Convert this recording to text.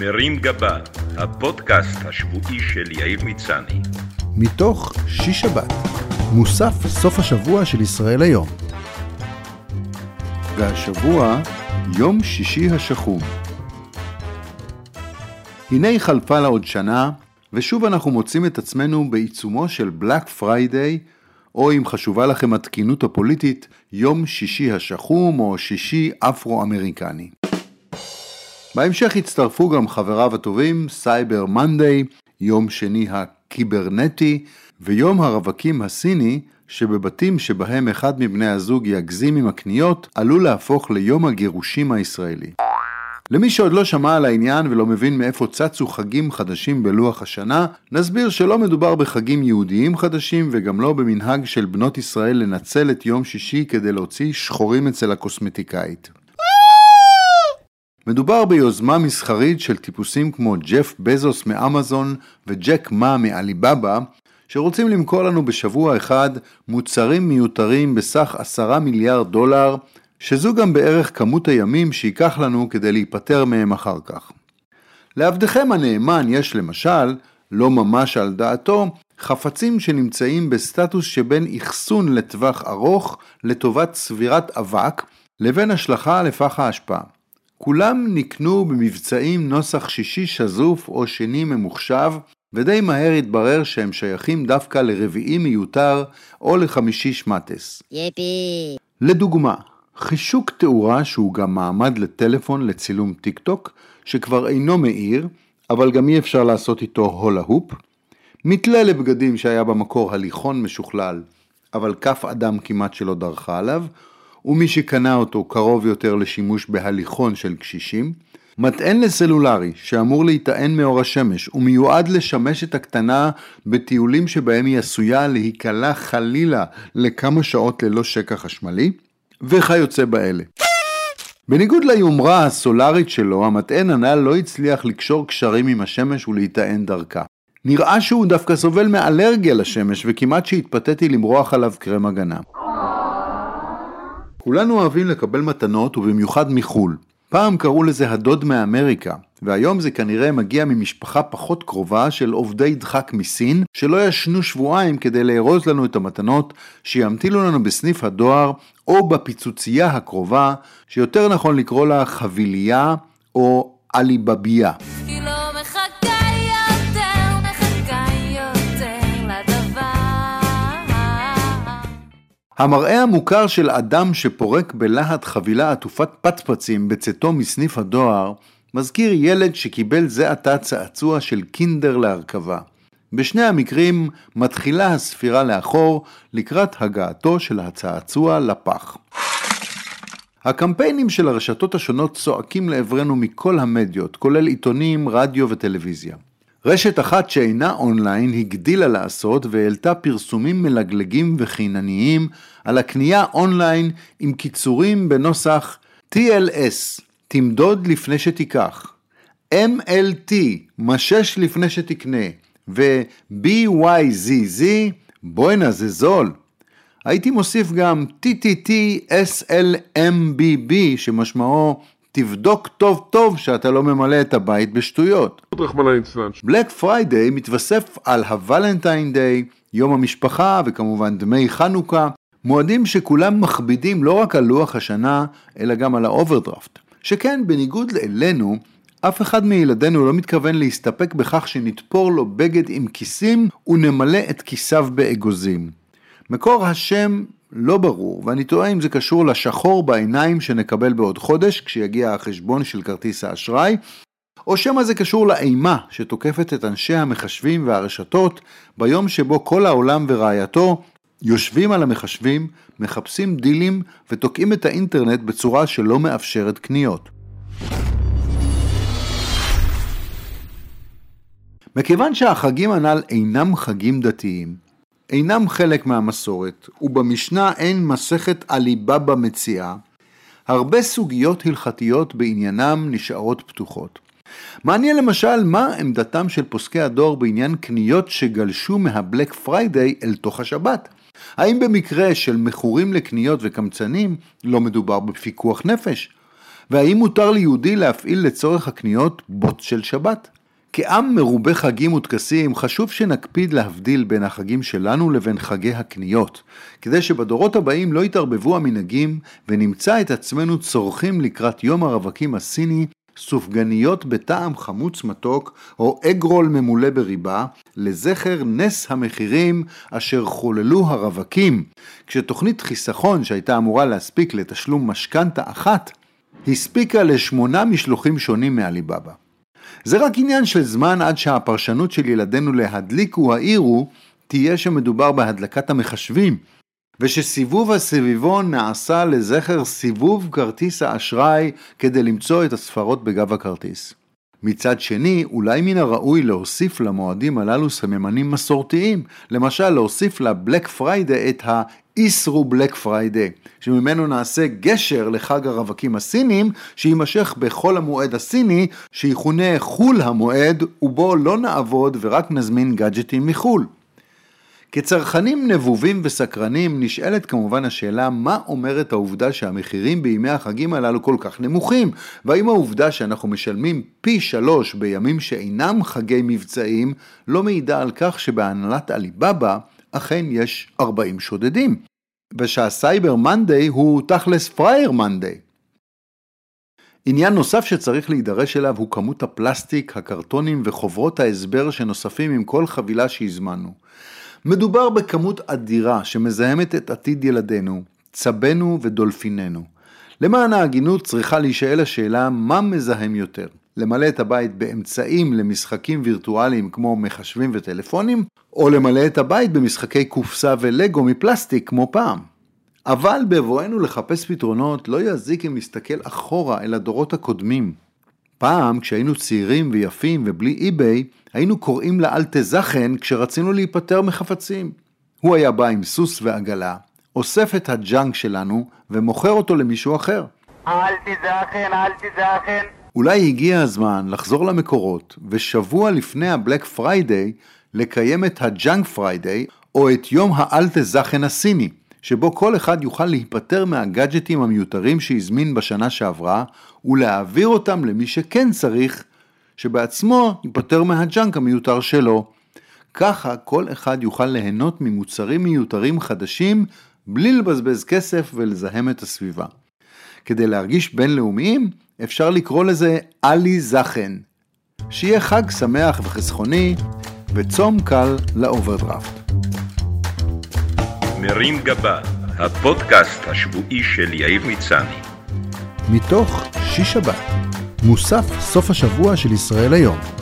מרים גבה, הפודקאסט השבועי של יאיר מצני. מתוך שיש שבת, מוסף סוף השבוע של ישראל היום. והשבוע, יום שישי השחום. הנה חלפה לה עוד שנה, ושוב אנחנו מוצאים את עצמנו בעיצומו של Black Friday, או אם חשובה לכם התקינות הפוליטית, יום שישי השחום או שישי אפרו-אמריקני. בהמשך הצטרפו גם חבריו הטובים סייבר מנדיי, יום שני הקיברנטי, ויום הרווקים הסיני, שבבתים שבהם אחד מבני הזוג יגזים עם הקניות, עלול להפוך ליום הגירושים הישראלי. למי שעוד לא שמע על העניין ולא מבין מאיפה צצו חגים חדשים בלוח השנה, נסביר שלא מדובר בחגים יהודיים חדשים וגם לא במנהג של בנות ישראל לנצל את יום שישי כדי להוציא שחורים אצל הקוסמטיקאית. מדובר ביוזמה מסחרית של טיפוסים כמו ג'ף בזוס מאמזון וג'ק מה מעליבאבא, שרוצים למכור לנו בשבוע אחד מוצרים מיותרים בסך עשרה מיליארד דולר, שזו גם בערך כמות הימים שייקח לנו כדי להיפטר מהם אחר כך. לעבדכם הנאמן יש למשל, לא ממש על דעתו, חפצים שנמצאים בסטטוס שבין אחסון לטווח ארוך לטובת צבירת אבק, לבין השלכה לפח האשפה. כולם נקנו במבצעים נוסח שישי שזוף או שני ממוחשב, ודי מהר התברר שהם שייכים דווקא לרביעי מיותר או לחמישי שמטס. יפי. לדוגמה, חישוק תאורה שהוא גם מעמד לטלפון לצילום טיק טוק, שכבר אינו מאיר, אבל גם אי אפשר לעשות איתו הולה הופ, מתלה לבגדים שהיה במקור הליכון משוכלל, אבל כף אדם כמעט שלא דרכה עליו, ומי שקנה אותו קרוב יותר לשימוש בהליכון של קשישים, מטען לסלולרי שאמור להיטען מאור השמש ומיועד לשמש את הקטנה בטיולים שבהם היא עשויה להיקלע חלילה לכמה שעות ללא שקע חשמלי, וכיוצא באלה. בניגוד ליומרה הסולארית שלו, המטען הנ"ל לא הצליח לקשור קשרים עם השמש ולהיטען דרכה. נראה שהוא דווקא סובל מאלרגיה לשמש וכמעט שהתפתיתי למרוח עליו קרם הגנה. כולנו אוהבים לקבל מתנות ובמיוחד מחו"ל. פעם קראו לזה הדוד מאמריקה, והיום זה כנראה מגיע ממשפחה פחות קרובה של עובדי דחק מסין, שלא ישנו שבועיים כדי לארוז לנו את המתנות שימתילו לנו בסניף הדואר או בפיצוצייה הקרובה, שיותר נכון לקרוא לה חבילייה או עליבבייה. המראה המוכר של אדם שפורק בלהט חבילה עטופת פצפצים בצאתו מסניף הדואר, מזכיר ילד שקיבל זה עתה צעצוע של קינדר להרכבה. בשני המקרים מתחילה הספירה לאחור לקראת הגעתו של הצעצוע לפח. הקמפיינים של הרשתות השונות צועקים לעברנו מכל המדיות, כולל עיתונים, רדיו וטלוויזיה. רשת אחת שאינה אונליין הגדילה לעשות והעלתה פרסומים מלגלגים וחינניים על הקנייה אונליין עם קיצורים בנוסח TLS, תמדוד לפני שתיקח, MLT, משש לפני שתקנה, ו-BYZZ, בואנה זה זול. הייתי מוסיף גם תטט שלמבב שמשמעו תבדוק טוב טוב שאתה לא ממלא את הבית בשטויות. Black Friday מתווסף על ה Valentine Day, יום המשפחה וכמובן דמי חנוכה, מועדים שכולם מכבידים לא רק על לוח השנה, אלא גם על האוברדרפט. שכן, בניגוד אלינו, אף אחד מילדינו לא מתכוון להסתפק בכך שנתפור לו בגד עם כיסים ונמלא את כיסיו באגוזים. מקור השם לא ברור, ואני תוהה אם זה קשור לשחור בעיניים שנקבל בעוד חודש, כשיגיע החשבון של כרטיס האשראי, או שמא זה קשור לאימה שתוקפת את אנשי המחשבים והרשתות ביום שבו כל העולם ורעייתו יושבים על המחשבים, מחפשים דילים ותוקעים את האינטרנט בצורה שלא מאפשרת קניות. מכיוון שהחגים הנ"ל אינם חגים דתיים, אינם חלק מהמסורת, ובמשנה אין מסכת עליבאבא מציעא, הרבה סוגיות הלכתיות בעניינם נשארות פתוחות. מעניין למשל מה עמדתם של פוסקי הדור בעניין קניות שגלשו מה Black Friday אל תוך השבת. האם במקרה של מכורים לקניות וקמצנים לא מדובר בפיקוח נפש? והאם מותר ליהודי להפעיל לצורך הקניות בוט של שבת? כעם מרובה חגים וטקסים, חשוב שנקפיד להבדיל בין החגים שלנו לבין חגי הקניות, כדי שבדורות הבאים לא יתערבבו המנהגים ונמצא את עצמנו צורכים לקראת יום הרווקים הסיני סופגניות בטעם חמוץ מתוק או אגרול ממולא בריבה לזכר נס המחירים אשר חוללו הרווקים, כשתוכנית חיסכון שהייתה אמורה להספיק לתשלום משכנתה אחת, הספיקה לשמונה משלוחים שונים מעליבאבא. זה רק עניין של זמן עד שהפרשנות של ילדינו להדליקו העירו תהיה שמדובר בהדלקת המחשבים, ושסיבוב הסביבון נעשה לזכר סיבוב כרטיס האשראי כדי למצוא את הספרות בגב הכרטיס. מצד שני, אולי מן הראוי להוסיף למועדים הללו סממנים מסורתיים, למשל להוסיף לבלק פריידי את ה-איסרו בלק פריידי, שממנו נעשה גשר לחג הרווקים הסינים, שיימשך בחול המועד הסיני, שיכונה חול המועד, ובו לא נעבוד ורק נזמין גאדג'טים מחו"ל. כצרכנים נבובים וסקרנים נשאלת כמובן השאלה מה אומרת העובדה שהמחירים בימי החגים הללו כל כך נמוכים והאם העובדה שאנחנו משלמים פי שלוש בימים שאינם חגי מבצעים לא מעידה על כך שבהנהלת עליבאבא אכן יש 40 שודדים ושה Cyber Monday הוא תכלס פרייר Monday עניין נוסף שצריך להידרש אליו הוא כמות הפלסטיק, הקרטונים וחוברות ההסבר שנוספים עם כל חבילה שהזמנו. מדובר בכמות אדירה שמזהמת את עתיד ילדינו, צבנו ודולפיננו. למען ההגינות צריכה להישאל השאלה מה מזהם יותר, למלא את הבית באמצעים למשחקים וירטואליים כמו מחשבים וטלפונים, או למלא את הבית במשחקי קופסה ולגו מפלסטיק כמו פעם. אבל בבואנו לחפש פתרונות לא יזיק אם נסתכל אחורה אל הדורות הקודמים. פעם, כשהיינו צעירים ויפים ובלי eBay, היינו קוראים לאלטזכן כשרצינו להיפטר מחפצים. הוא היה בא עם סוס ועגלה, אוסף את הג'אנק שלנו ומוכר אותו למישהו אחר. אלטזכן, אלטזכן. אולי הגיע הזמן לחזור למקורות, ושבוע לפני ה Black Friday, לקיים את ה Junk Friday, או את יום האלטזכן הסיני, שבו כל אחד יוכל להיפטר מהגאדג'טים המיותרים שהזמין בשנה שעברה, ולהעביר אותם למי שכן צריך, שבעצמו ייפטר מהג'אנק המיותר שלו. ככה כל אחד יוכל ליהנות ממוצרים מיותרים חדשים בלי לבזבז כסף ולזהם את הסביבה. כדי להרגיש בינלאומיים, אפשר לקרוא לזה עלי זכן. שיהיה חג שמח וחסכוני וצום קל לאוברדרפט. מרים גבה, הפודקאסט השבועי של יאיר מצני. מתוך שיש שבת. מוסף סוף השבוע של ישראל היום.